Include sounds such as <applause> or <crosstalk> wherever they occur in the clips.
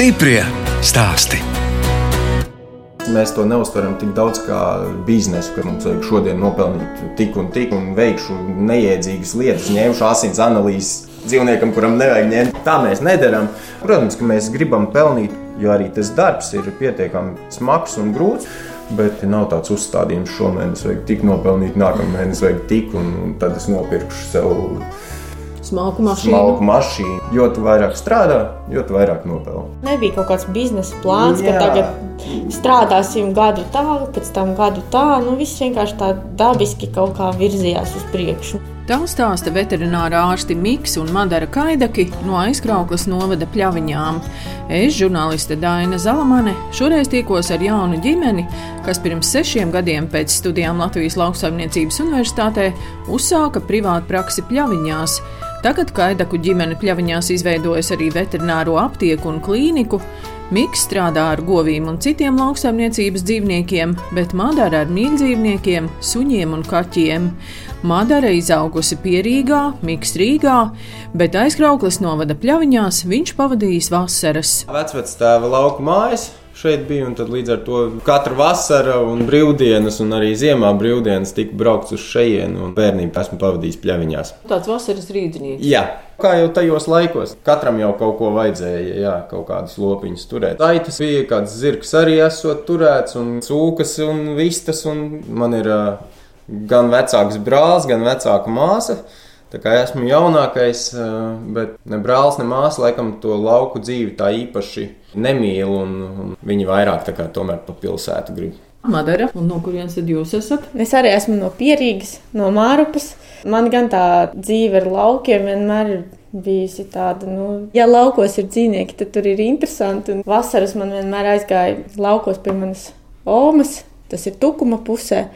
Stiprie stāsti. Mēs to neuztveram tik daudz kā biznesu, ka mums vajag šodien nopelnīt tik un tik, un veikšu neiedzīgas lietas, ņemšu asins analīzes dzīvniekam, kuram nevajag ņemt. Tā mēs nedarām. Protams, ka mēs gribam pelnīt, jo arī tas darbs ir pietiekami smags un grūts. Bet nav tāds uzstādījums, šomēnes vajag tik nopelnīt, nākamā mēnesī vajag tik, un, un tad es nopirkšu sev Smalku mašīnu. smalku mašīnu. Jo tu vairāk strādā, jo tu vairāk nopelni. Nebija kaut kāds biznesa plāns, ka Jā. tagad strādāsim gadu tā, pēc tam gadu tā. Nu, viss vienkārši tā dabiski kaut kā virzījās uz priekšu. Tā stāsta veterinārā ārsti Miks un Madara Kaidaki no aizkrauklas novada pļaviņām. Es, žurnāliste Daina Zalamane, šoreiz tikos ar jaunu ģimeni, kas pirms sešiem gadiem pēc studijām Latvijas Lauksaimniecības Universitātē uzsāka privātu praksi pļaviņās. Tagad Kaidaku ģimene pļaviņās izveidojas arī veterināro aptieku un klīniku. Miks strādā ar govīm un citiem lauksaimniecības dzīvniekiem, bet Madara ar mīļdzīvniekiem, suņiem un kaķiem. Madara izaugusi Pierīgā, Miks Rīgā, bet aizkrauklas novada pļaviņās viņš pavadījis vasaras. Vecvecā tēva lauka mājas. Šeit bija, un tad līdz ar to katru vasaru un brīvdienas, un arī ziemā brīvdienas tika braukts uz šejienu, un bērnību esmu pavadījis pļaviņās. Tāds vasaras rīznieks. Jā, kā jau tajos laikos, katram jau kaut ko vajadzēja, jā, kaut kādas lopiņas turēt. Aitas bija, kāds zirgs arī esot turēts, un cūkas un vistas, un man ir uh, gan vecāks brālis, gan vecāka māsa. Tā kā esmu jaunākais, bet ne brālis, ne māsa laikam to lauku dzīvi tā īpaši nemīl, un, un viņi vairāk tā kā tomēr pa pilsētu grib. Madara, un no kurienes tad jūs esat? Es arī esmu no Pierīgas, no Mārupas. Man gan tā dzīve ar laukiem vienmēr ir bijusi tāda, nu, ja laukos ir dzīvnieki, tad tur ir interesanti. Un vasaras man vienmēr aizgāja laukos pie manas omas, tas ir tukuma pusē.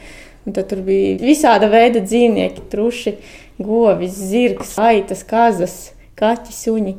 Un tad tur bija visāda veida dzīvnieki, truši, govis, zirgs, aitas, kazas, kaķi, suņi.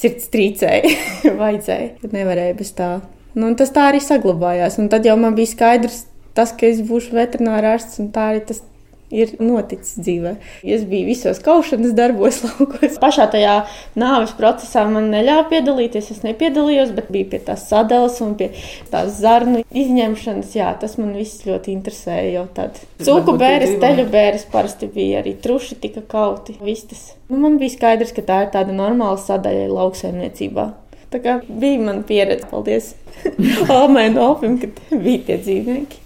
Sirds trīcēja, <laughs> vajadzēja, nevarēja bez tā. Nu, tas tā arī saglabājās. Un tad jau man bija skaidrs, tas, ka es būšu veterinārārsts, un tā arī tas ir noticis dzīvē. Es biju visos kaušanas darbos, <laughs> laukos. Pašā tajā nāves procesā man neļāva piedalīties. Es nepiedalījos, bet biju pie tās sadalas un pie tās zarnu izņemšanas. Jā, tas man viss ļoti interesēja jau tad. Cūku ir teļu bēres parasti bija arī truši tika kauti, vistas. Nu, man bija skaidrs, ka tā ir tāda normāla sadaļa lauksaimniecībā. Tā kā bija man pieredze, paldies <laughs> Opim, kad bija tie dzīvnieki.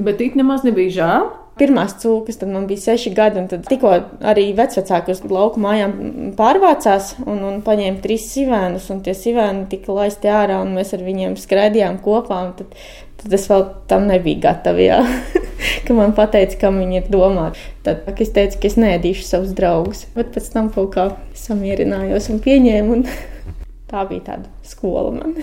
Bet it nemaz nebija žēl. Pirmās cūkas, tad man bija seši gadi, un tad tikko arī vecvecāki uz lauku mājām pārvācās un, un paņēma trīs sivēnus, un tie sivēni tika laisti ārā, un mēs ar viņiem skraidījām kopā, un tad, tad es vēl tam nebiju gatava, jā, <laughs> ka man pateica, kam viņi ir domāti. Tad es teicu, ka es nēdīšu savus draugus, bet pēc tam kaut kā samierinājos un pieņēmu, un <laughs> tā bija tāda skola man.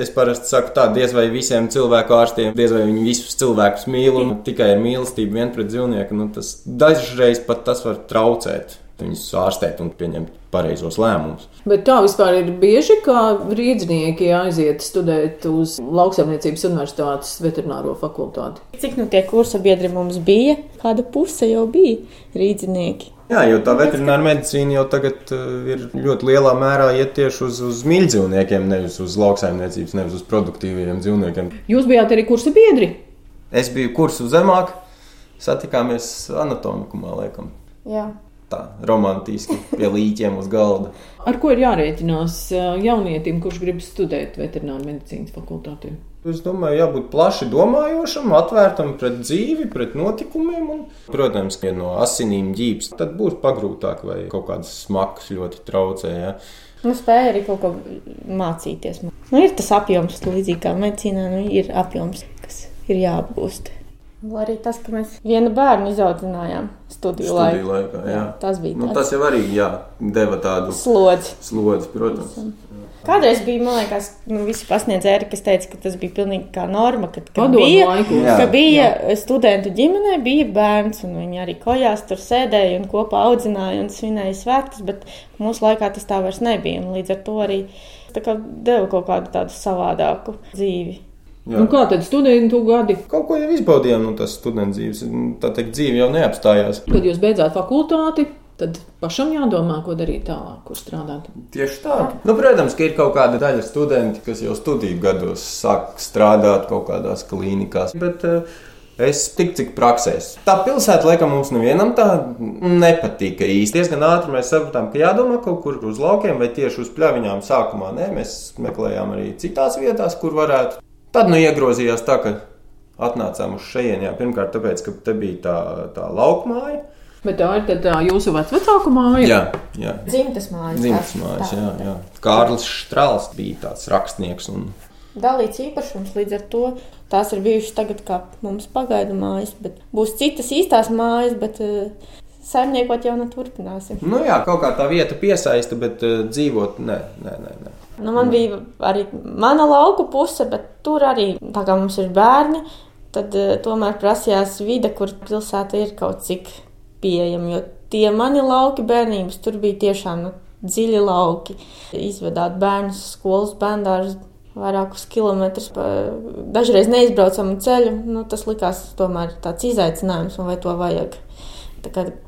Es parasti saku, tā diez vai visiem cilvēku ārstiem, diez vai viņi visus cilvēkus mīl un tikai ar mīlestību vien pret dzīvnieku. Nu, tas dažreiz pat tas var traucēt viņus ārstēt un pieņemt pareizos lēmumus. Bet tā vispār ir bieži, ka rīznieki aiziet studēt uz Lauksaimniecības Universitātes veterināro fakultāti. Cik nu tie kursa biedri mums bija? Kāda puse jau bija rīdzinieki? Jā, jo tā veterināra medicīna jau tagad uh, ir ļoti lielā mērā iet tieši uz, uz mīļdzīvniekiem, nevis uz lauksaimniecības, nevis uz produktīviem dzīvniekiem. Jūs bijāt arī kursa biedri. Es biju kursu zemāk, satikāmies anatomikumā, laikam. Jā. Tā romantiski pie līķiem uz galda. Ar ko ir jārēķinās jaunietim, kurš grib studēt veterināru medicīnas fakultātē? Es domāju, jābūt plaši domājošam, atvērtam pret dzīvi, pret notikumiem. Un, protams, ja no asinīm ģīps, tad būs pagrūtāk vai kaut kādas smagas ļoti traucē. Ja. Nu, spēja arī kaut ko mācīties. Nu, ir tas apjoms, līdzīgi kā medicīnā, nu, ir apjoms, kas ir jāapgūst. Arī tas, ka mēs vienu bērnu izaudzinājām studiju, Studiju laikā. laikā, jā. Tas bija Nu, tāds tas jau arī jā, deva tādu slodzi. slodzi, protams. Kādreiz bija, man liekas, nu, visi pasniedzēji, kas teica, ka tas bija pilnīgi kā norma, kad, kad Padomu bija, laikos. ka Jā, bija studentu ģimenē, bija bērns, un viņi arī kojās tur sēdēja un kopā audzināja un svinēja svētkus, bet mūsu laikā tas tā vairs nebija, un līdz ar to arī tā kā deva kaut kādu tādu savādāku dzīvi. Jā. Nu, kā tad studentu gadi? Kaut ko jau izbaudījām no tās studenta dzīves. Tā teikt, dzīve jau neapstājās. Kad jūs beidzāt fakultāti, tad pašam jādomā, ko darīt tālāk, kur strādāt. Tieši tā. Nu, protams, ka ir kaut kāda daļa studenti, kas jau studiju gados sāk strādāt kaut kādās klīnikās. Bet, uh, Es tik cik praksēs. Tā pilsēta, laikam, mums nevienam tā nepatika īsti. Diezgan ātri mēs sapratām, ka jādomā kaut kur uz laukiem vai tieši uz pļaviņām. Sākumā nē, mēs meklējām arī citās vietās, kur varētu. Tad nu iegrozījās tā, ka atnācām uz šejienu. Pirmkārt, tāpēc, ka te bija tā, tā laukmāja. Bet tā ir tā jūsu vecāku māja? Jā, jā. Dzimtas mājas. Dzimtas mājas, jā, jā. Kārlis Štrāls bija tāds rakstnieks un dalīts īpašums. Līdz ar to tās ir bijušas tagad kā mums pagaidu mājas, bet būs citas īstās mājas, bet uh, saimniekot jau neturpināsim. Nu jā, kaut kā tā vieta piesaista, bet uh, dzīvot nē, nē, nē. nē. Nu, man bija arī mana lauka puse, bet tur arī tā kā mums ir bērni. Tad uh, tomēr prasījās vide, kur pilsēta ir kaut cik pieejama. Jo tie mani lauki bērnības tur bija tiešām nu, dziļi lauki. Izvedāt bērnus skolas bērndārus vairākus kilometrus dažreiz neizbraucamu ceļu. Nu, tas likās tomēr tāds izaicinājums, vai to vajag.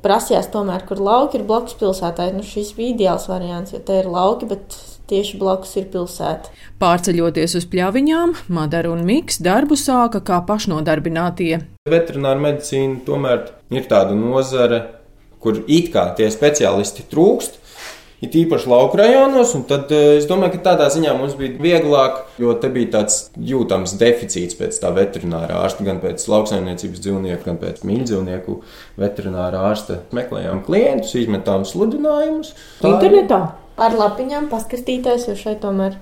Prasījās tomēr, kur lauki ir blakus pilsētai. Nu, šis bija ideāls variants, jo te ir lauki, bet tieši blakus ir pilsēta. Pārceļoties uz pļaviņām, Madara un Miks darbu sāka kā pašnodarbinātie. Veterināra medicīna tomēr ir tāda nozare, kur it kā tie speciālisti trūkst, it īpaši lauku rajonos. Tad eh, es domāju, ka tādā ziņā mums bija vieglāk, jo te bija tāds jūtams deficīts pēc tā veterinārā ārsta, gan pēc lauksaimniecības dzīvnieku, gan pēc mīļdzīvnieku veterinārā ārsta. Meklējām klientus, izmetām sludinājumus. Internetā? Ar lapiņām paskatīties, jo šeit tomēr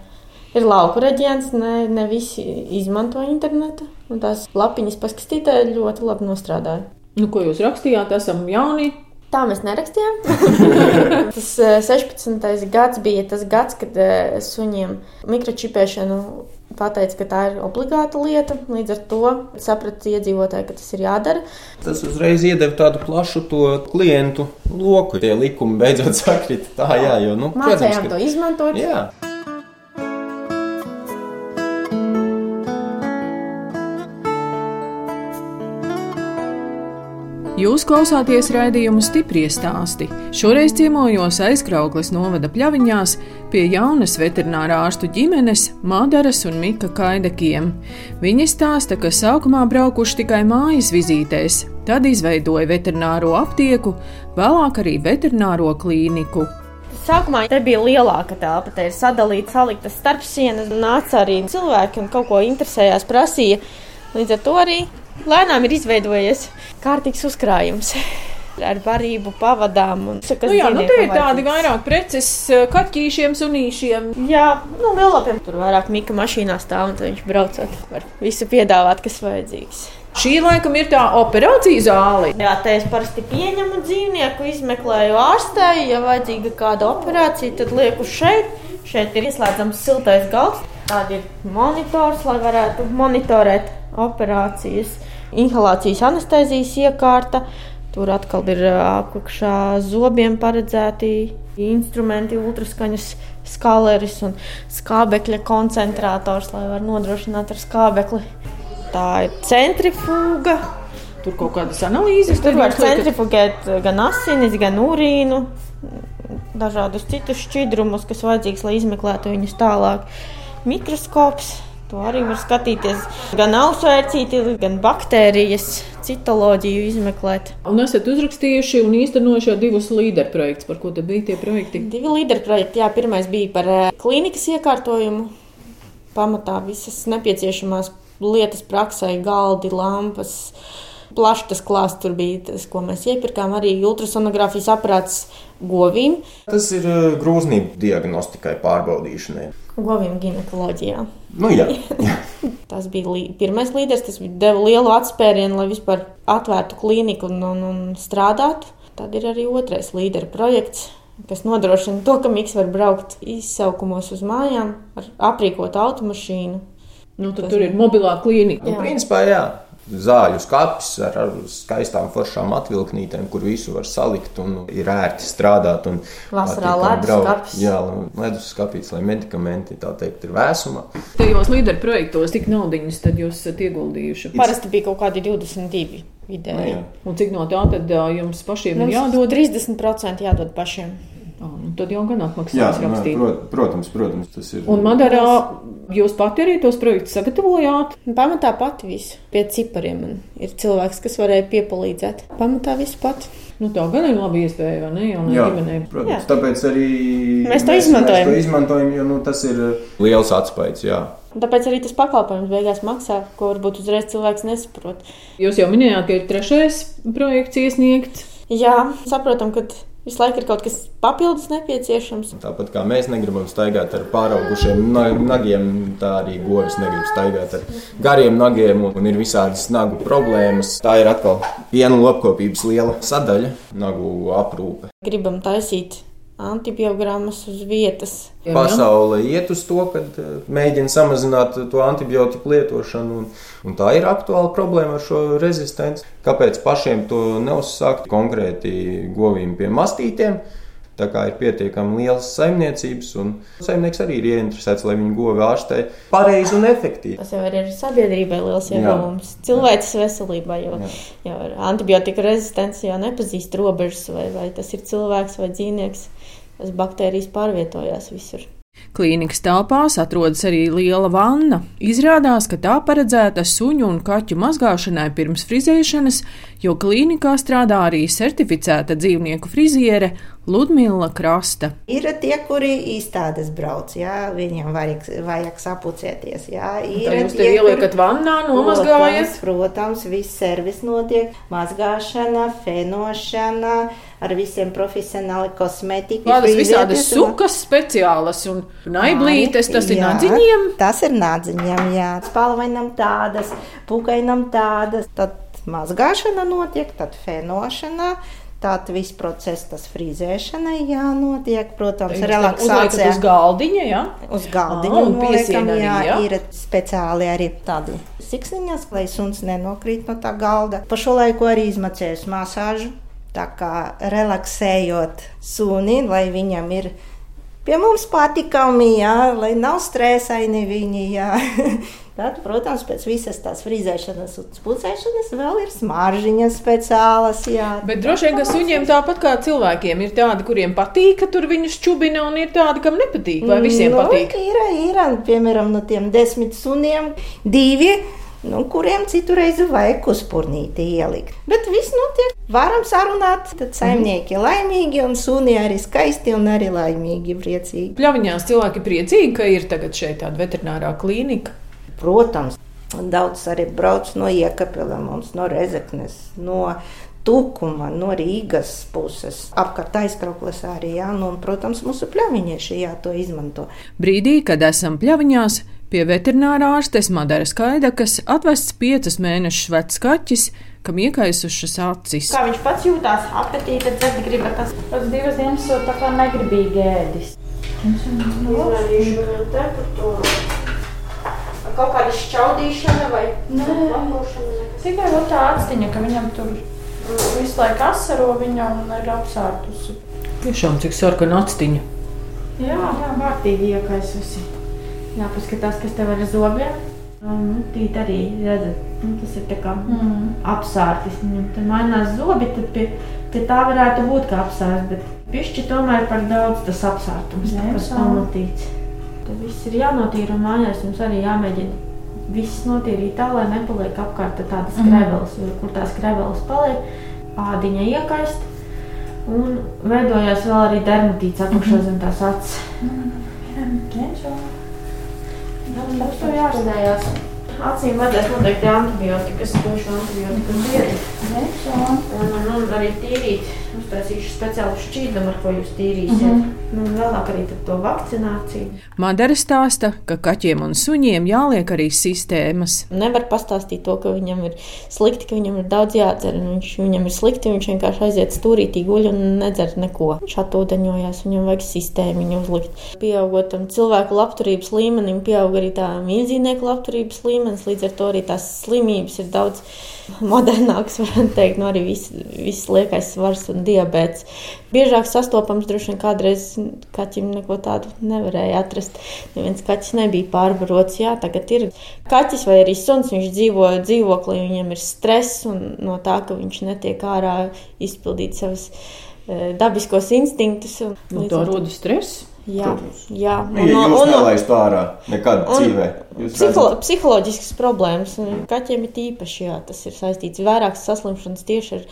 ir lauku reģions, ne, ne visi izmanto internetu. Tās lapiņas paskatītē ļoti labi nostrādāja. Nu, ko jūs rakstījāt? Esam jauni, Tā mēs nerakstījām. <laughs> tas 16. Eh, gads bija tas gads, kad eh, suņiem mikročipēšanu pateica, ka tā ir obligāta lieta. Līdz ar to saprata iedzīvotāji, ka tas ir jādara. Tas uzreiz iedeva tādu plašu klientu loku. Tie likumi beidzot <laughs> sakrita tā, jā, jo, nu, Mācējām protams, ka... to izmantot. Jā. Jūs klausāties raidījumu stipri stāstī. Šoreiz ciemojos aizkrauklis novada pļaviņās pie jaunas veterinārā ārstu ģimenes Madaras un Mika Kaidekiem. Viņi stāsta, ka sākumā braukuši tikai mājas vizītēs, tad izveidoja veterināro aptieku, vēlāk arī veterināro klīniku. Sākumā te bija lielāka telpa, te ir sadalīta, salikta starp sienas. Nāca arī cilvēki un kaut ko interesējās, prasīja. Līdz ar to arī lēnām ir izveidojies kārtīgs uzkrājums. Ar barību pavadām. Un, nu jā, nu tie ir tādi vairāk preces eh, kaķīšiem, sunīšiem. Jā, nu lielāpiem tur vairāk mika mašīnā stāv un viņš braucot var visu piedāvāt, kas vajadzīgs. Šī laikam ir tā operācija zāle. Jā, te es parasti pieņemu dzīvnieku, izmeklēju ārstēju, ja vajadzīga kāda operācija, tad lieku šeit. Šeit ir ieslēdzams siltais galds. Tāda ir monitors, lai varētu monitorēt operācijas, inhalācijas anestezijas iekārta. Tur atkal ir apakšā zobiem paredzēti instrumenti, ultraskaņas skaleris un skābekļa koncentrātors, lai varētu nodrošināt ar skābekli. Tā ir centrifuga. Tur kaut kādas analīzes. Tur var centrifugēt gan asinis, gan urīnu, dažādus citus šķidrumus, kas vajadzīgs, lai izmeklētu viņus tālāk. Mikroskops To arī var skatīties gan ausvērcīti, gan baktērijas, citoloģiju izmeklēt. Un esat uzrakstījuši un īstenojuši jau divus līderu projektus. Par ko te bija tie projekti? Divi līderu projekti. Jā, pirmais bija par eh, klīnikas iekārtojumu. Pamatā visas nepieciešamās lietas praksē, galdi, lampas. Plašs tas klāsts tur bija, tas, ko mēs iepirkām. Arī ultrasonogrāfijas aparāts govīm. Tas ir eh, grūznību diagnostikai, pārbaudīšanai govīm ginekoloģijā. Nu, jā, jā. <laughs> tas bija lī, pirmais līderis, tas deva lielu atspērienu, lai vispār atvērtu klīniku un, un, un strādātu. Tad ir arī otrais līderu projekts, kas nodrošina to, ka Mikls var braukt izsaukumos uz mājām ar aprīkotu automašīnu. Nu, tad tas tur ir mobilā klīnika. Nu, principā, jā zāļu skats ar, ar skaistām foršām atvilknītēm, kur visu var salikt un ir ērti strādāt. Vasarā ledus Jā, ledus skapīts, lai medikamenti tā teikt ir vēsumā. Tajos līderu projektos tik naudiņas tad jūs esat ieguldījuši? Parasti bija kaut kādi 22 vidēji. jā. Un cik no tā tad jums pašiem ir Mums jādod? 30% jādod pašiem. Nu Tad jau gan Jā, atmaksās nē, rakstīt. prot, protams, protams, tas ir. Un Madarā jūs pati arī tos projektus sagatavojāt? Un Pamatā pati visu. Pie cipariem man ir cilvēks, kas varēja piepalīdzēt. Pamatā visu pati. Nu, tā gan ir laba iespēja, vai ne? Jaunai Jā, ģimenei. protams, Jā. tāpēc arī Mēs to izmantojam. Mēs to izmantojam, jo nu, tas ir liels atspējs. Jā. Un tāpēc arī tas pakalpojums beigās maksā, ko varbūt uzreiz cilvēks nesaprot. Jūs jau minējāt, ka ir trešais projekts iesniegts. Jā, saprotam, ka visu laiku ir kaut kas papildus nepieciešams. Tāpat kā mēs negribam staigāt ar pāraugušiem na- nagiem, tā arī govis negrib staigāt ar gariem nagiem, un, ir visādas nagu problēmas. Tā ir atkal viena lopkopības liela sadaļa - nagu aprūpe. Gribam taisīt antibiogrammas uz vietas. Jā, Pasaule iet uz to, ka mēģina samazināt to antibiotiku lietošanu, un, un tā ir aktuāla problēma ar šo rezistenci. Kāpēc pašiem to neuzsākt konkrēti govīm pie mastītiem? Tā kā ir pietiekami liels saimniecības, un saimnieks arī ir ieinteresēts, lai viņu govi ārstē pareizi un efektīvi. Tas jau ir arī sabiedrībai liels ieguvums. Cilvēces veselībai, jo, Jā. jo antibiotika rezistence jau nepazīst robežas, vai, vai tas ir cilvēks vai dzīvnieks. Tas baktērijas pārvietojās visur. Klīnikas telpās atrodas arī liela vanna. Izrādās, ka tā paredzēta suņu un kaķu mazgāšanai pirms frizēšanas, jo klīnikā strādā arī certificēta dzīvnieku friziere Ludmila Krasta. Ir tie, kuri izstādes brauc, jā, viņiem vajag, vajag sapucēties. Jā. Ir Tā jūs te tie, ieliekat vannā, nomazgājat. Protams, protams, viss servis notiek. Mazgāšana, fenošana, ar visiem profesionāli kosmetiku. Kādas visādas un- sukas speciālas un naiblītes, tas ir Jā, nadziņiem. Tas ir nadziņiem, jā. Spalvainam tādas, pukainam tādas. Tad mazgāšana notiek, tad fenošana. Tad viss process, tas frīzēšanai jānotiek, protams, Uzliekat relaksācijā. uz galdiņa, jā. Uz galdiņa un noliekam, piesiena arī, jā, jā? ir speciāli arī tādi siksniņas, lai suns nenokrīt no tā galda. Pa šo laiku arī izmacējusi masāžu, tā kā relaksējot suni, lai viņam ir pie mums patikami, jā, lai nav stresaini viņi, jā. <laughs> Tad, protams, pēc visas tās frīzēšanas un spucēšanas vēl ir smaržģiņas speciālas, jā. Bet droši vien, ka suņiem tāpat kā cilvēkiem ir tādi, kuriem patīk, ka tur viņus čubina, un ir tādi, kam nepatīk. Vai visiem nu, patīk? Ir, ir, piemēram, no tiem desmit suniem divi. Nu, kuriem citu reizi vajag uzpūnīti ielikt. Bet viss notiek. Varam sarunāt, tad saimnieki ir laimīgi, un suni arī skaisti un arī laimīgi, priecīgi. Pļaviņās cilvēki priecīgi, ka ir tagad šeit tāda veterinārā klīnika. Protams, daudz arī brauc no iekapeliem, mums no Rezeknes, no Tukuma, no Rīgas puses. Apkārt aizkrauklis arī, jā, nu, un, protams, mūsu pļaviņieši jā, to izmanto. Brīdī, kad esam pļaviņās, pie veterinārā ārstes Madara Skaidakas atvests piecus mēnešus vecs kaķis, kam iekaisušas acis. Kā viņš pats jūtās, apetīte, dzert griba tas pats divas dienas, tā kā negribīgi ēdis. Kaut kāda šķaudīšana vai labošana. Tikai tā atstiņa, ka viņam tur visu laiku asaro viņa un ir apsārtusi. Tiešām cik sarkana actiņa. Jā, jā, vārtīgi iekaisusi. Jāpaskatās, kas tev ir ar zobiem. Nu, tīt arī, redzat, nu, tas ir kā mm. apsārtis. Viņam tur mainās zobi, tad pie, pie tā varētu būt kā apsārts, bet pišķi tomēr par daudz tas apsārtums, tas pamatīts. Tad viss ir jānotīra un mājās jums arī jāmēģina viss notīrīt tā, lai nepaliek apkārt tādas Mhm. skreveles, jo kur tās skreveles paliek, ādiņa iekaist. Un veidojās vēl arī dermatīts apakšā Mhm. zem tās acis. Mums to jāsadējās. Acīm vajadzēs noteikti antibiotikas, došu antibiotikas ziedi. Un, un, un arī tīrīt. Uztaisīšu speciālu šķīdumu, ar ko jūs tīrīsiet. Mm -hmm. Nu, un vēlāk arī to vakcināciju. Madara stāsta, ka kaķiem un suņiem jāliek arī sistēmas. Nevar pastāstīt to, ka viņam ir slikti, ka viņam ir daudz jādzer. un Viņš, viņam ir slikti, viņš vienkārši aiziet stūrītī guļ un nedzer neko. Viņš atūdeņojās, viņam vajag sistēmu uzlikt. Pieaugot tam cilvēku labturības līmenim, pieaug arī tā mīzīnieku labturības līmenis. Līdz ar to arī tās slimības ir daudz modernāks, varētu teikt, no arī viss, viss liekais svars un diabetes. Biežāk sastopams droši vien kādreiz kaķim neko tādu nevarēja atrast. Neviens kaķis nebija pārbarots, jā, tagad ir kaķis vai arī suns, viņš dzīvo dzīvoklī, viņam ir stress un no tā, ka viņš netiek ārā izpildīt savas eh, dabiskos instinktus. No tā rodas stress. Jā, jā. Un, ja jūs un, nelaistu ārā nekad dzīvē. Psiholo, psiholoģiskas problēmas. Kaķiem ir īpaši, jā, tas ir saistīts vairākas saslimšanas tieši ar,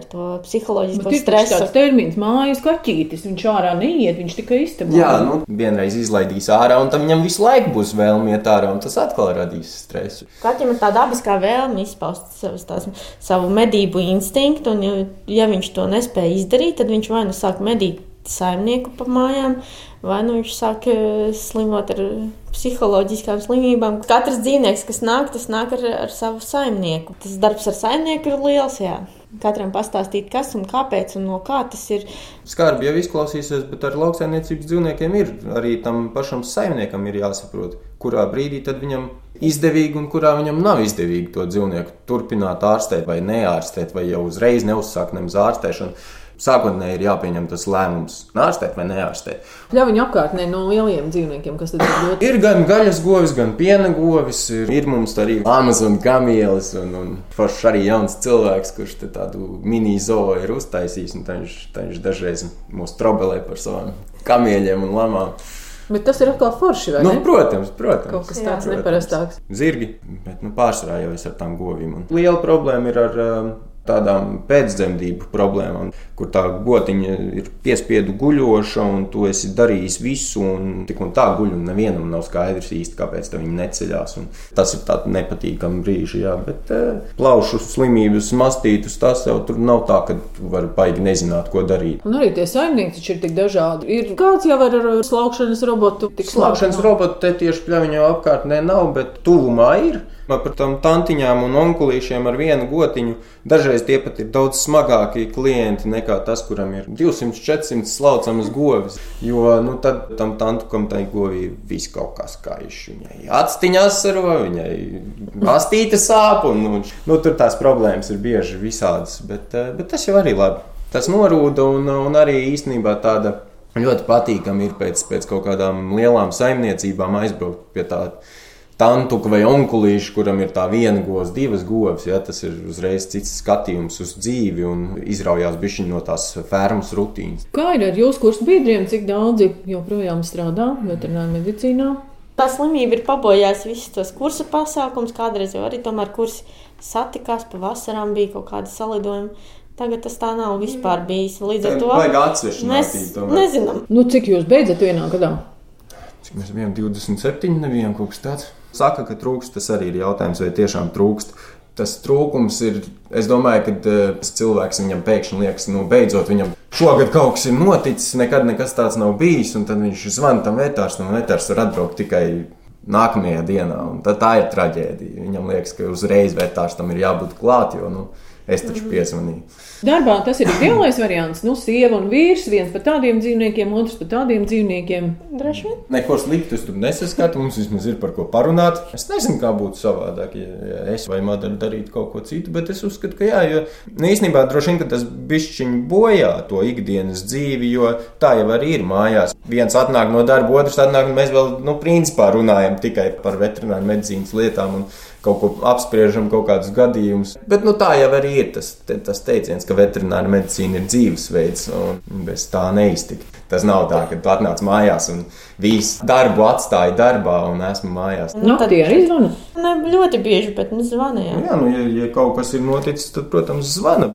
ar to psiholoģisko Bet stresu. Tas termins mājas kaķītis, viņš ārā neiet, viņš tikai istabā. Jā, nu, vienreiz izlaidīs ārā, un tam viņam visu laiku būs vēlme iet ārā, un tas atkal radīs stresu. Kaķim ir tā dabiskā vēlme izpaust savas, tās, savu medību instinktu, un ja, ja viņš to nespēja izdarīt, tad viņš vai nu sāk medīt saimnieku pa mājām, vai nu viņš sāk eh, slimot ar psiholoģiskām slimībām. Katrs dzīvnieks, kas nāk, tas nāk ar, ar savu saimnieku. Tas darbs ar saimnieku ir liels. Jā. Katram pastāstīt, kas un kāpēc un no kā tas ir. Skarbi jau izklausīsies, bet ar lauksaimniecības dzīvniekiem ir arī tam pašam saimniekam jāsaprot, kurā brīdī viņam izdevīgi un kurā viņam nav izdevīgi to dzīvnieku turpināt ārstēt vai neārstēt, vai jau uzreiz neuzsākt nemaz ārstēšanu. Sākotnēji ir jāpieņem tas lēmums, ārstēt vai neārstēt. Ļaujiņa apkārtnē no lieliem dzīvniekiem, kas tad ir ļoti. Ir gan gaļas govis, gan piena govis, ir, ir mums arī Amazon kamielis un, un foršs arī jauns cilvēks, kurš tādu mini zoo ir uztaisījis. Viņš, viņš dažreiz mūs trobelē par savām kamieļiem un lamām. Bet tas ir atkal forši. Nu, protams, protams. Kaut kas tāds neparastāks. Zirgi, bet nu, pārsvarā jau es ar tām govīm. Un liela problēma ir ar um, tādām pēcdzemdību problēmām, kur tā gotiņa ir piespiedu guļoša, un tu esi darījis visu, un tik un tā guļ, un nevienam nav skaidrs īsti, kāpēc viņi neceļās. Un tas ir tāds nepatīkams brīžs, jā, bet eh, plaušu slimības, mastītus, tas jau tur nav tā, ka tu vari baigi nezināt, ko darīt. Un arī tie saimnieki ir tik dažādi. Ir kāds jau ar slaukšanas robotu? Slaukšanas robotu te tieši pļaviņā apkārtnē nav, bet tuvumā ir. Par tām tantiņām un onkulīšiem ar vienu gotiņu. Dažreiz tie pat ir daudz smagākie klienti nekā tas, kuram ir 200, 400 slaucamas govis. Jo nu, tad tam tantukam tai govī viss kaut kā skaišs. Viņai atstiņās saro, viņai astīte sāp. Un, nu, nu, tur tās problēmas ir bieži visādas, bet, eh, bet tas jau arī labi. Tas norūda un, un arī īstenībā tāda ļoti patīkami ir pēc, pēc kaut kādām lielām saimniecībām aizbraukt pie tāda tantuku vai onkulīšu, kuram ir tā viena govs, divas govs. Ja, tas ir uzreiz cits skatījums uz dzīvi un izraujās bišķiņi no tās fermas rutīnas. Kā ir ar jūsu kursu biedriem, cik daudzi joprojām strādā veterinārā medicīnā? Tā slimība ir pabojājusi visus tos kursu pasākumus. Kādreiz jau arī tomēr kursi satikās, pa vasarām bija kaut kādi salidojumi. Tagad tas tā nav vispār bijis. Līdz ar to mēs nezinām. Nu, cik jūs beidzat vienā gadā? Cik mēs bijām 27, nebijām kaut kas tāds. Saka, ka trūkst, tas arī ir jautājums, vai tiešām trūkst. Tas trūkums ir, es domāju, ka uh, cilvēks viņam pēkšņi liekas, nu, beidzot, viņam šogad kaut kas ir noticis, nekad nekas tāds nav bijis, un tad viņš zvana tam vetārsam, un vetārs var atbraukt tikai nākamajā dienā. Tā ir traģēdija. Viņam liekas, ka uzreiz vetārsam ir jābūt klāt, jo nu, es taču piezvanīju. Darbā tas ir ideālais variants. Nu, sieva un vīrs, viens par tādiem dzīvniekiem, otrs par tādiem dzīvniekiem. Droši vien. Neko sliktu es tur nesaskatu. Mums vismaz ir par ko parunāt. Es nezinu, kā būtu savādāk, ja es vai Madara darītu kaut ko citu, bet es uzskatu, ka jā, jo nu, īstenībā droši vien tas bišķiņš bojā to ikdienas dzīvi, jo tā jau arī ir mājās. Viens atnāk no darba, otrs atnāk, un mēs vēl, nu, principā runājam tikai par veterināru medicīnas lietām. Un, kaut ko apspriežam, kaut kādus gadījumus. Bet nu, tā jau arī ir tas, te, tas teiciens, ka veterināra medicīna ir dzīvesveids, un bez tā neiztikt. Tas nav tā, ka tu atnāc mājās un visu darbu atstāji darbā, un esmu mājās. Nu, tad ir zvana. Ne ļoti bieži, bet nu zvanīja. Jā, nu, ja, ja kaut kas ir noticis, tad, protams, zvana.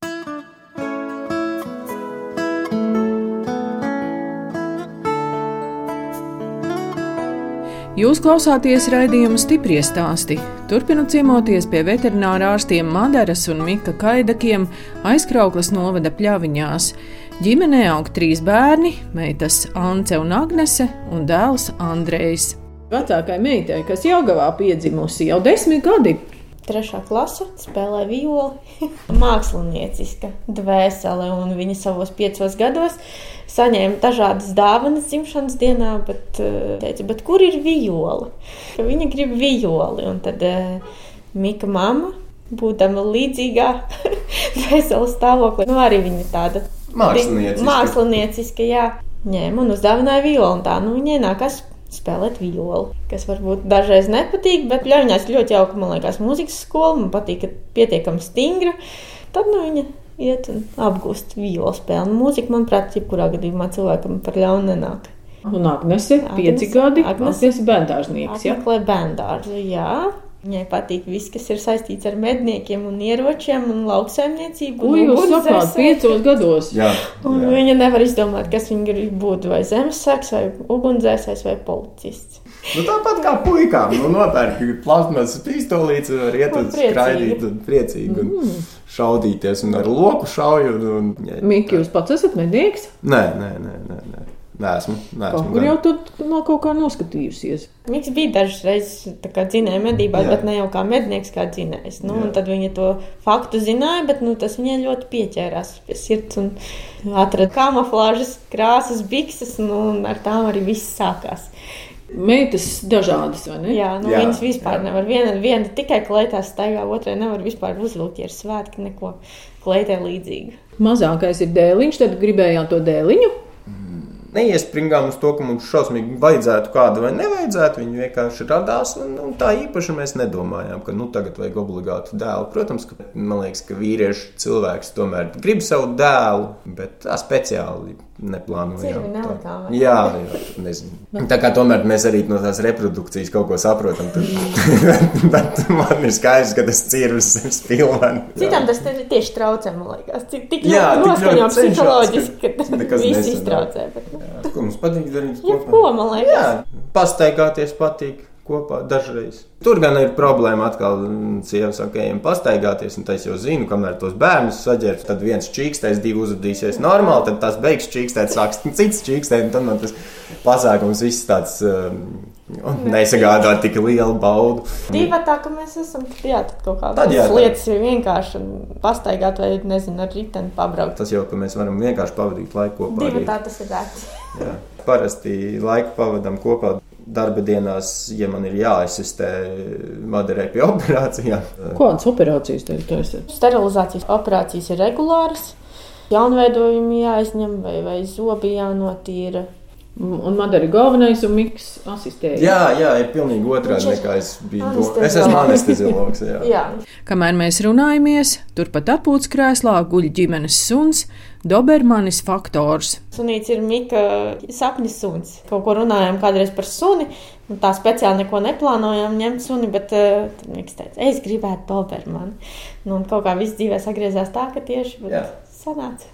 Jūs klausāties raidījuma stipri stāstī. Turpinot ciemoties pie veterinārā ārstiem Madaras un Mika Kaidakiem aizkrauklas novada pļaviņās. Ģimenē aug trīs bērni - meitas Ance un Agnese un dēls Andrejs. Vecākai meitai, kas Jāgavā piedzimusi jau desmit gadi, Trešā klase spēlē violi. <laughs> Mākslinieciska dvēsele, un viņa savos piecos gados saņēma dažādas dāvanas dzimšanas dienā, bet eh, teica, bet kur ir viola? Viņa grib violi, un tad uh, Mika mamma būdama līdzīgā <laughs> veselā stāvoklī. Nu, arī viņa tāda Mākslinieciska. mākslinieciska, jā. Ņēma un uzdāvināja violu, un tā, nu, viņai nākas spēlēt violi, kas varbūt dažreiz nepatīk, bet ļaunās ļoti jauka, man liekas, mūzikas skola, man patīk, ka pietiekami stingra. Tad, nu, viņa iet un apgūst violu spēli. Nu, mūzika, manuprāt, jebkurā gadījumā cilvēkam par ļaunu nenāk. Un Agnese, pieci Agnese- gadi, Agnese- Agnese bērndārznieks, ja? Apmeklē bērndārzu, jā. Viņai patīk viss, kas ir saistīts ar medniekiem, un ieročiem un lauksaimniecību. Ko un jūs ugunsdzēsēju. piecos gados? Jā, Un jā. viņa nevar izdomāt, kas viņa grib būt. Vai zemesargs, vai ugunsdzēsējs, vai policists. Nu, tāpat kā puikām, nu, nopērk plasmas pistolītes, var iet uz skraidīt un priecīgi un šaudīties un ar loku šauju. Un, un, jā. Miki, jūs pats esat mednieks? Nē, nē, nē, nē, nē. Nesmu. Kaut kur jau tur no kaut kā noskatījusies. Miks bija dažas reizes tā kā dzinēja medībās, Jā. bet ne jau kā mednieks, kā dzinējs. Nu, tad viņa to faktu zināja, bet nu, tas viņai ļoti pieķērās pie sirds un atrada kamuflāžas, krāsas, bikses, nu, un ar tām arī viss sākās. Meitas dažādas, vai ne? Jā, nu, Jā, viņas vispār jā. nevar. Viena, viena tikai kleitās staigā, otrai nevar vispār uzvilkt, ja ir svētki, neko kleitē līdzīgu. Mazākais ir dēliņš, tad gribējāt to dēliņu. Neiespringām uz to, ka mums šausmīgi vajadzētu kādu vai nevajadzētu. Viņi vienkārši radās, un, un tā īpaši mēs nedomājām, ka nu, tagad vajag obligāti dēlu. Protams, ka man liekas, ka vīriešu cilvēks tomēr grib savu dēlu, bet tā speciāli neplānojām. Tā- vai? Jā, jā, nezinu. Tā kā tomēr mēs arī no tās reprodukcijas kaut ko saprotam, tad, <laughs> tad man ir skaidrs, ka tas cirvis ir spilvens. Citām tas tieši traucē, man liekas. Tik Jā, noskaņo psiholoģiski, ka tas <laughs> viss iztraucē. Bet, nu, Jā, Ko mums patīk darīt? Jebko, man liekas. Jā, pastaigāties patīk kopā dažreiz. Tur gan ir problēma atkal. mm, Sieva saka, ejam pastaigāties, un es jau zinu, kamēr tos bērnus saģērbs, tad viens čīkstēs, divi uzvedīsies normāli, tad tas beigs čīkstēt, sāks <laughs> cits čīkstēt, un tad man tas pasākums viss tāds um, nesagādā tik lielu baudu. Divi tā, ka mēs esam, jā, kaut jā, tad- lietas ir vienkārši pastaigāt vai, nezinu, ar riteni pabraukt. Tas jau, ka mēs varam vienkārši pavadīt laiku kopā. Tā tas ir vērts. Parasti laiku pavadām kopā. Darba dienās, ja man ir jāasistē Maderai pie <laughs> operācijām, Kādas operācijas tev esat? Sterilizācijas operācijas ir regulāras. Jaunveidojumi jāizņem vai, vai zobi jānotīra. Un man arī galvenais un miks asistēja. Jā, jā, ir pilnīgi otrādi nekā es biju. anesteziologs. Es esmu anesteziologs. Jā. <laughs> Jā, Kamēr mēs runājamies, turpat atpūtas krēslā guļ ģimenes suns, Dobermanis faktors. sunīts ir Mika sapņu suns. Kaut ko runājām kādreiz par suni. un Tā speciāli neko neplānojām ņemt suni, bet uh, Miks teica, es gribētu Dobermanu. Nu, un kaut kā viss dzīvē sagriezās tā, ka tieši sanāca.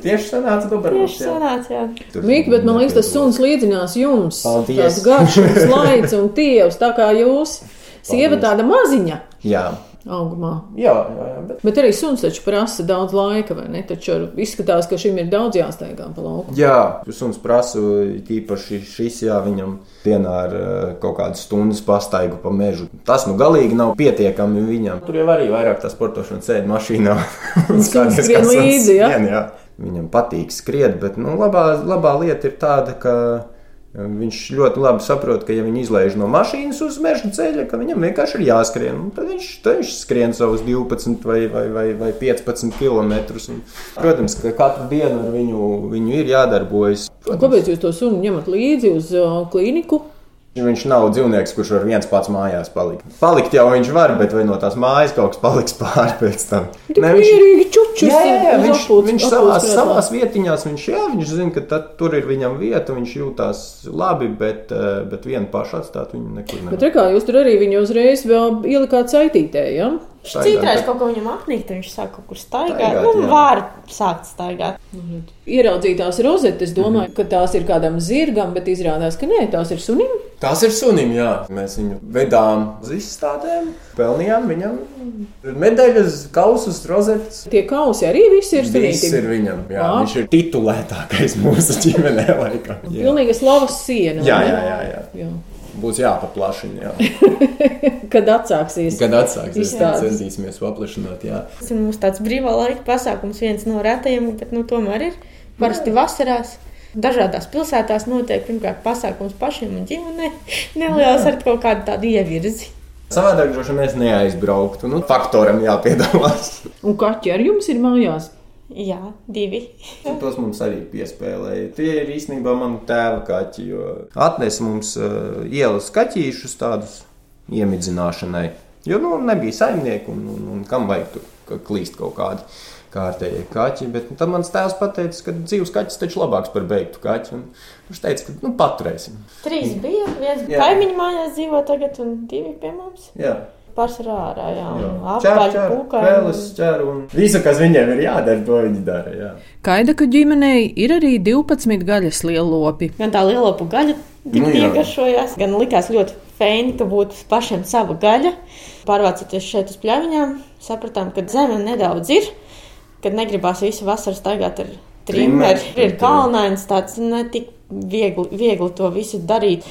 Tieši sanāca Dobermans. Tieši sanāca, jā. Mika, bet man liekas, tas suns līdzinās jums. Paldies. Tas garš, un <laughs> slaids un tievs, tā kā jūs. Sieva Paldies. tāda maziņa Jā, augumā. jā, jā, jā bet... Bet arī suns taču prasa daudz laika, vai ne? Taču izskatās, ka šim ir daudz jāsteigā pa lauku. Jā, suns prasu, tīpaši šis, jā, viņam dienā ar eh, kaut kādas stundas pastaigu pa mežu. Tas nu galīgi nav pietiekami viņam. Tur jau arī vairāk tā sportošana sēž mašīnā. <laughs> Un kā suns līdzi, ja? skrien, jā. Viņam patīk skriet, bet nu, labā, labā lieta ir tāda, ka eh, viņš ļoti labi saprot, ka ja viņi izlaiž no mašīnas uz meža ceļa, ka viņam vienkārši ir jāskrien. Tad viņš, tad viņš skrien savus 12 vai, vai, vai, vai 15 km. Un, protams, ka katru dienu ar viņu, viņu ir jādarbojas. Un Kāpēc jūs to sunu ņemat līdzi uz uh, klīniku? Viņš nav dzīvnieks, kurš var viens pats mājās palikt. Palikt jau viņš var, bet vai no tās mājas kaut kas paliks pāri pēc tam? Ne, viņš, mierīgi čučus. jā, jā, jā, uz viņš, atpūtas- viņš savās, savās vietiņās, viņš, jā, viņš zina, ka tad, tur ir viņam vieta, viņš jūtās labi, bet, eh, bet vienu pašu atstāt viņu nekur Bet nevar. re kā jūs tur arī viņu uzreiz vēl ielikāt saitītē, ja? Citreiz kaut ko viņam apnīk, tad viņš sāk kaut kur staigāt. Staigāt, Nu, var sākt staigāt. Ieraudzītās rozetes, domāju, ka tās ir kādam zirgam, bet izrādās, ka nē, tās ir sunim. Tās ir sunim, jā. Mēs viņu vedām uz izstādēm, pelnījām viņam medaļas, kausus, rozetes. Tie kausi arī visi ir Viss sunīti. ir viņam, jā. Ā. Viņš ir titulētākais <laughs> mūsu ģimenē laikam. Jā, Pilnīgi slavas siena. jā, jā. jā, jā. jā. Būs jāpaplašina, jā. <laughs> Kad atsāksies. Kad atsāksies, tad centīsimies paplašināt, jā. Tas ir mūsu tāds brīvā laika pasākums, viens no retajiem, bet nu, tomēr ir parasti vasarās. Dažādās pilsētās notiek pirmkārt pasākums pašiem un ģimenei. Neliels ar kaut kādu tādu ievirzi. Savādāk droši vien es neaizbrauktu. Nu, faktoram jāpiedalās. Un kaķi ar jums ir mājās? Jā, divi. Tos mums arī piespēlēja. Tie ir īstenībā mani tēva kaķi, atnesa mums uh, ielas kaķīšus tādus iemidzināšanai. Jo nu, nebija saimnieku un, un, un kam vajag tur klīst kaut kādi kārtējie kaķi. Bet nu, tad mans tēvs teica, ka dzīves kaķis taču labāks par beigtu kaķi. Un viņš teica, ka nu, paturēsim. Trīs bija. viens kaimiņu mājās dzīvo tagad, un divi pie mums. Jā. Pārsvarā ārā, jā, apgabalu pūkā. Vēlas ķēru un visu, kas viņiem ir jādara, to viņi dara. Jā. Kaidaku ģimenei ir arī 12 gaļas lielopi. Gan tā lielopu gaļa tik nu, iegaršojās, gan likās ļoti feini, ka būtu pašiem sava gaļa. Pārvācoties šeit uz pļaviņām, sapratām, ka zeme nedaudz ir, kad negribās visu vasaru staigāt ar trimeri. Ir kalnains, tāds netik viegli, viegli to visu darīt.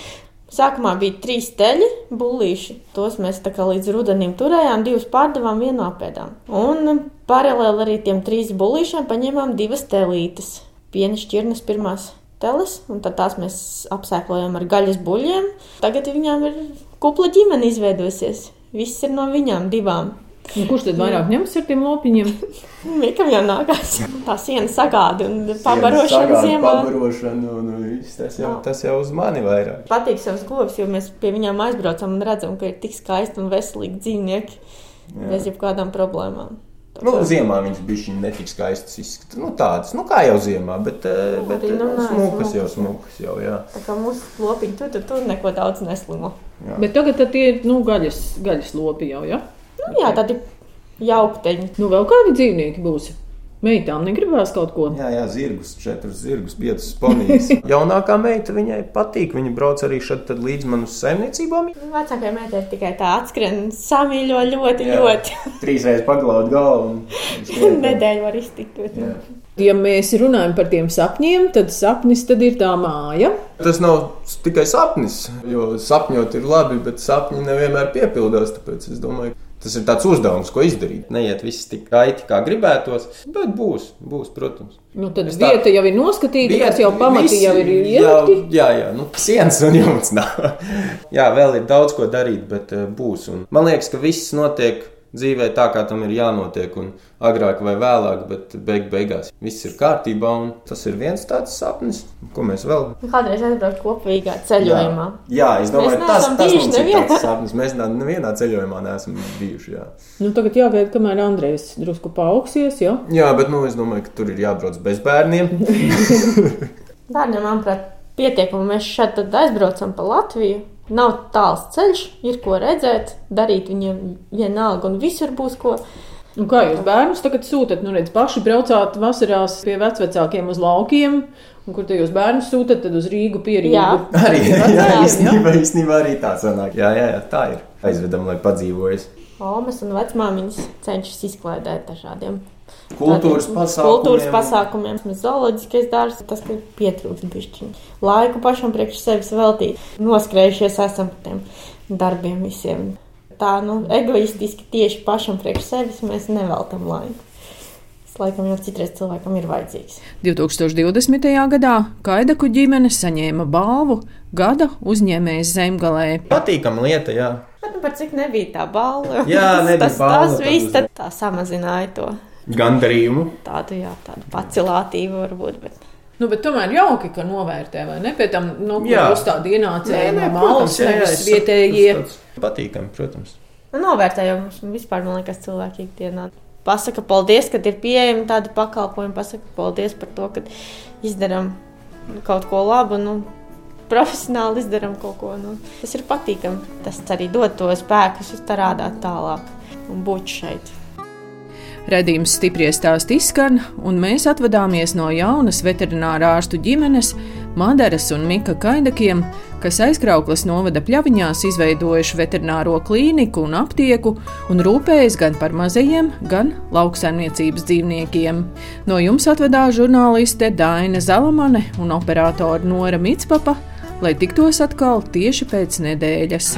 Sākumā bija trīs teļi, bullīši. Tos mēs līdz rudenim turējām, divus pārdevām, vienu apēdām. Un paralēli arī tiem trīs bullīšiem paņēmām divas telītes. Piena šķirnes pirmās teles, un tās mēs apsēklojam ar gaļas buļļiem. Tagad viņām ir kupla ģimene izveidojusies. Viss ir no viņām divām. Nu, kurš tad vairāk ņems ar tiem lopiņiem? <laughs> Mikam jau nākās. Tā siena sagāda un pabarošana ziemā. Pabarošana un viss tas jau, tas jau uz mani vairāk. Patīk savus govs, jo mēs pie viņām aizbraucam un redzam, ka ir tik skaisti un veselīgi dzīvnieki Jā. bez jebkādām problēmām. Nu, ziemā viņš bija netik skaists. Izskatās. Nu, tāds, nu, kā jau ziemā, bet, eh, nu, bet nu, smukas jau, smukas jau. Jā. Tā kā mūsu lopiņi tur, tur, tur neko daudz neslimo. Jā. Bet tagad tie ir nu, gaļas, gaļas lopi jau, jā? Ja? Nu, jā, tādi jaukteņi. Nu, vēl kādi dzīvnieki būs? Meitām negribās kaut ko. Jā, jā zirgus, četrus zirgus, piecus ponijas. <laughs> Jaunākā meita viņai patīk. Viņa brauc arī šeit līdz manas saimniecībām. Vecākajai meitai tikai tā atskrien, samīļo ļoti, jā, ļoti. <laughs> Trīs reizes paglaud galvu. <laughs> Nedēļu var iztikt. Jā. Ja mēs runājam par tiem sapņiem, tad sapnis tad ir tā māja. Tas nav tikai sapnis, jo sapņot ir labi, bet sapņi nevienmēr piepildās. Tāpēc es domāju, ka Tas ir tāds uzdevums, ko izdarīt. Neiet viss tik raiti, kā gribētos, bet būs, būs protams. Nu, tad es vieta tā, jau ir noskatīta, vieta, jau pamatīgi jau ir ielikta. Jā, jā, nu, sienas un jumts nav. <laughs> jā, vēl ir daudz ko darīt, bet uh, būs. Un man liekas, ka viss notiek dzīvē tā, kā tam ir jānotiek, un agrāk vai vēlāk, bet beig beigās viss ir kārtībā. Tas ir viens tāds sapnis, ko mēs vēl. Nu, kādreiz aizbraukt kopīgā ceļojumā. Jā, jā es domāju, tas, tas mums nevienā. ir tāds sapnis. Mēs nevienā ceļojumā neesam bijuši. Jā. Nu, tagad jāgaida, kamēr Andrejs drusku paaugsies. Jā, jā bet nu, es domāju, ka tur ir jābrauc bez bērniem. <laughs> Bērniem, manuprāt, pietiekami. Mēs šeit aizbraucam pa Latviju. Nav tāls ceļš, ir ko redzēt, darīt viņiem vienalga, un visur būs ko. Un kā jūs bērnus tagad sūtat? Nu, redz, paši braucāt vasarās pie vecākiem uz laukiem, un kur te jūs bērnus sūtat, tad uz Rīgu pierīgu. Jā, arī <laughs> jā, jā, īstenībā, īstenībā arī tā sanāk. Jā, jā, jā, tā ir. Aizvedam, lai padzīvojas. Omas un vecmāmiņas cenšas izklaidēt dažādiem Kultūras pasākumiem. Kultūras pasākumiem, zooloģiskais dārsts, tas ir pietrūkst bišķiņi. Laiku pašam priekš sevis veltīt. Noskrējušies esam par tiem darbiem visiem. Tā, nu, egoistiski tieši pašam priekš sevis mēs neveltam laiku. Laikam jau citreiz cilvēkam ir vajadzīgs. 2020. gadā Kaidaku ģimene saņēma balvu Gada uzņēmējas zemgalē. Patīkama lieta, jā. Bet nu, par cik nebija tā balva? Jā, nebija tas, balva. Tas viss tā samazināja to gandarījumu. Tādu, jā, tādu pacilātību varbūt. Bet... Nu, bet tomēr jauki, ka novērtē, vai ne? Pēc tam, nu, uz tādu ienācēju no malas, nevis vietējie. Patīkami, protams. Nu, novērtējums vispār, man liekas, cilvēki ikdienā. Pasaka paldies, ka ir pieejami tādi pakalpojumi, pasaka paldies par to, ka izdarām kaut ko labu. Nu, profesionāli izdarām kaut ko. Nu, tas ir patīkami. Tas arī dod to spēku, strādāt tālāk un būt šeit. Redījums stipri stāst izskan, un mēs atvadāmies no jaunas veterinārā ārstu ģimenes, Madaras un Mika Kaidakiem, kas aizkrauklas novada pļaviņās izveidojuši veterināro klīniku un aptieku un rūpējas gan par mazajiem, gan lauksaimniecības dzīvniekiem. No jums atvedās žurnāliste Daina Zalamane un operātore Nora Mitspapa, lai tiktos atkal tieši pēc nedēļas.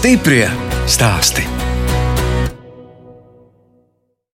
Stiprie stāsti.